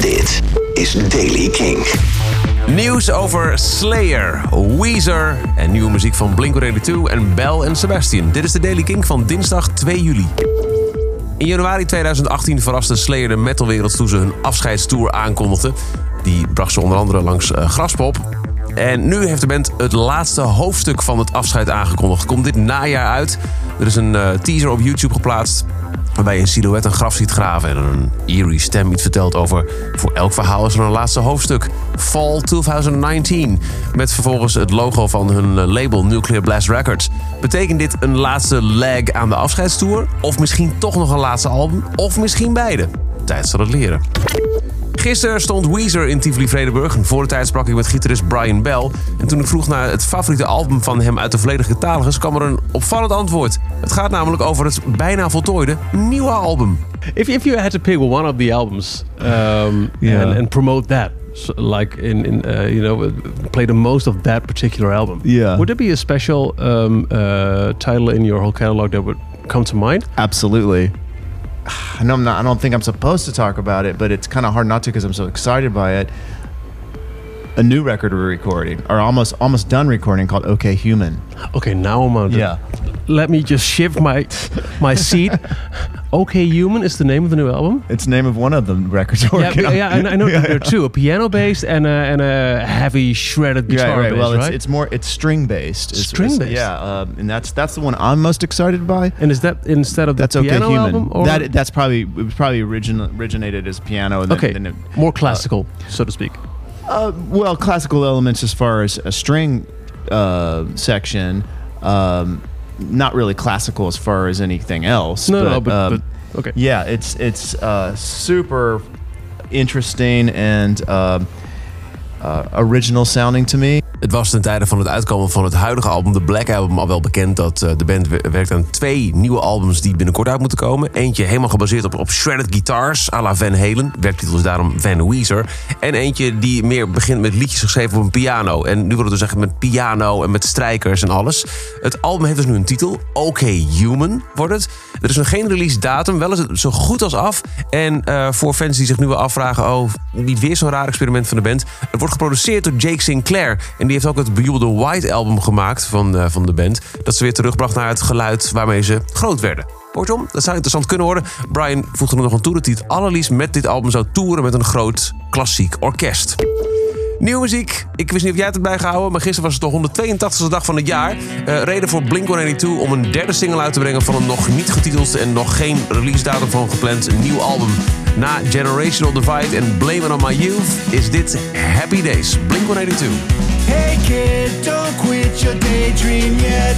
Dit is Daily King. Nieuws over Slayer, Weezer en nieuwe muziek van Blink-182 en Bell en Sebastian. Dit is de Daily King van dinsdag 2 juli. In januari 2018 verraste Slayer de metalwereld toen ze hun afscheidstour aankondigden. Die bracht ze onder andere langs uh, Graspop. En nu heeft de band het laatste hoofdstuk van het afscheid aangekondigd. Komt dit najaar uit. Er is een uh, teaser op YouTube geplaatst waarbij je een silhouet een graf ziet graven en een eerie stem iets vertelt over voor elk verhaal is er een laatste hoofdstuk. Fall 2019. Met vervolgens het logo van hun eh, label Nuclear Blast Records. Betekent dit een laatste leg aan de afscheidstour? Of misschien toch nog een laatste album? Of misschien beide? Tijd zal het leren. Gisteren stond Weezer in Tivoli-Vredenburg. Voor de tijd sprak ik met gitarist Brian Bell. En toen ik vroeg naar het favoriete album van hem uit de volledige catalogus... kwam er een opvallend antwoord. Het gaat namelijk over het bijna voltooide nieuwe album. If, if you had to pick one of the albums um, yeah. and, and promote that... So, like in, in uh, you know play the most of that particular album. Yeah. Would there be a special um, uh, title in your whole catalog that would come to mind? Absolutely. I know I'm not. I don't think I'm supposed to talk about it, but it's kind of hard not to because I'm so excited by it. A new record we're recording, or almost almost done recording, called OK Human. Okay, now I'm on. Yeah. Let me just shift my my seat. OK Human is the name of the new album. It's the name of one of the records. Yeah, yeah, yeah, I know yeah, there are two: a piano based and a, and a heavy shredded guitar. Right, right. Based, well, right? it's, it's more it's string based. It's, String based. Yeah, um, and that's that's the one I'm most excited by. And is that instead of the that's piano OK Human? album? Or? That that's probably it was probably origin, originated as piano. And then, okay, then it, more classical, uh, so to speak. Uh, well, classical elements as far as a string uh, section. Um, not really classical as far as anything else. No, but, no, but, um, but okay. Yeah, it's it's uh, super interesting and uh, uh, original sounding to me. Het was ten tijde van het uitkomen van het huidige album, de Black Album, al wel bekend dat uh, de band werkt aan twee nieuwe albums die binnenkort uit moeten komen. Eentje helemaal gebaseerd op, shredded guitars, à la Van Halen. Werktitel is daarom Van Weezer. En eentje die meer begint met liedjes geschreven op een piano. En nu wordt het dus echt met piano en met strijkers en alles. Het album heeft dus nu een titel, OK Human wordt het. Er is nog geen release datum, wel is het zo goed als af. En uh, voor fans die zich nu wel afvragen, oh, niet weer zo'n raar experiment van de band. Het wordt geproduceerd door Jake Sinclair. En die heeft ook het bejubelde White album gemaakt van, uh, van de band. Dat ze weer terugbracht naar het geluid waarmee ze groot werden. Kortom, dat zou interessant kunnen worden. Brian voegde er nog aan toe dat hij allerliefst met dit album zou toeren met een groot klassiek orkest. Nieuwe muziek. Ik wist niet of jij het hebt bijgehouden, maar gisteren was het de 182e dag van het jaar. Uh, reden voor Blink-182 om een derde single uit te brengen van een nog niet getiteld en nog geen release datum van gepland nieuw album. Na Generational Divide en Blame It On My Youth is dit Happy Days. Blink-182. Hey kid, don't quit your daydream yet.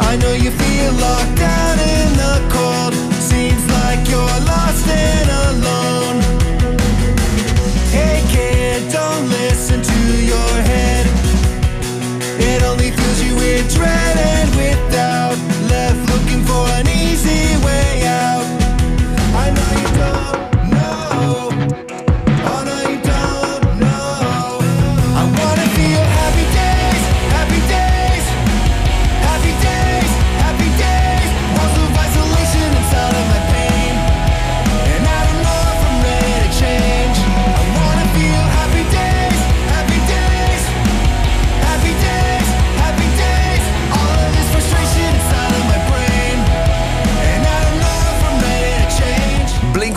I know you feel locked down in the cold. Seems like you're lost and alone. Hey kid, don't listen to your head. It only fills you with dread and. Left looking for an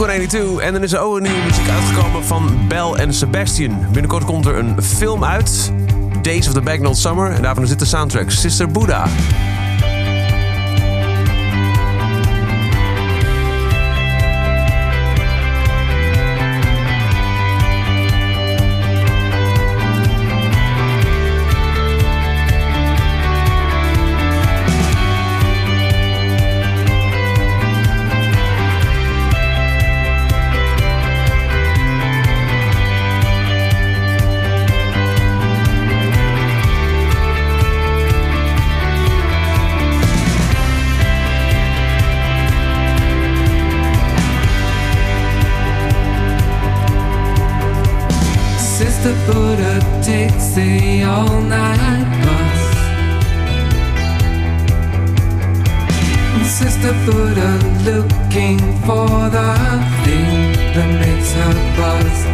change. Blink-182 en dan is er ook een nieuwe muziek uitgekomen van Bell en Sebastian. Binnenkort komt er een film uit, Days of the Bagnall Summer. En daarvan dit de soundtrack, Sister Buddha. Sister Buddha takes the all night bus. Sister Buddha looking for the thing that makes her bust.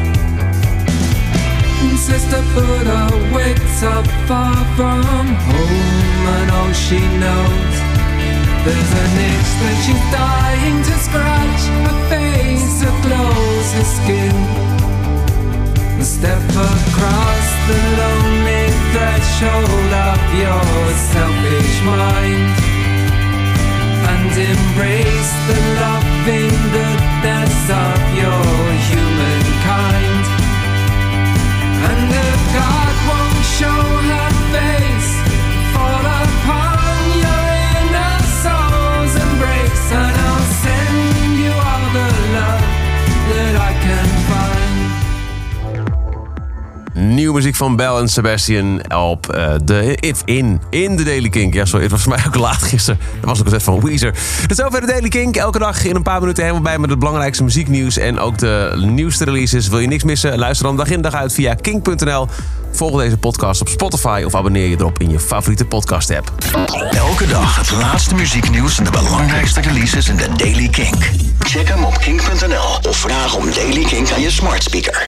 sister Buddha wakes up far from home, and all she knows there's an itch that she's dying to scratch. Her face, her clothes, her skin. Step across the lonely threshold of your selfish mind and embrace the loving goodness of your Muziek van Bell en Sebastian op eh, de If In. In de Daily Kink. Ja, sorry, het was voor mij ook laat gisteren. Dat was ook een set van Weezer. Tot zover de Daily Kink. Elke dag in een paar minuten helemaal bij met het belangrijkste muzieknieuws. En ook de nieuwste releases. Wil je niks missen? Luister dan dag in dag uit via kink.nl. Volg deze podcast op Spotify of abonneer je erop in je favoriete podcast app. Elke dag het laatste muzieknieuws en de belangrijkste releases in de Daily Kink. Check hem op kink.nl of vraag om Daily Kink aan je smart speaker.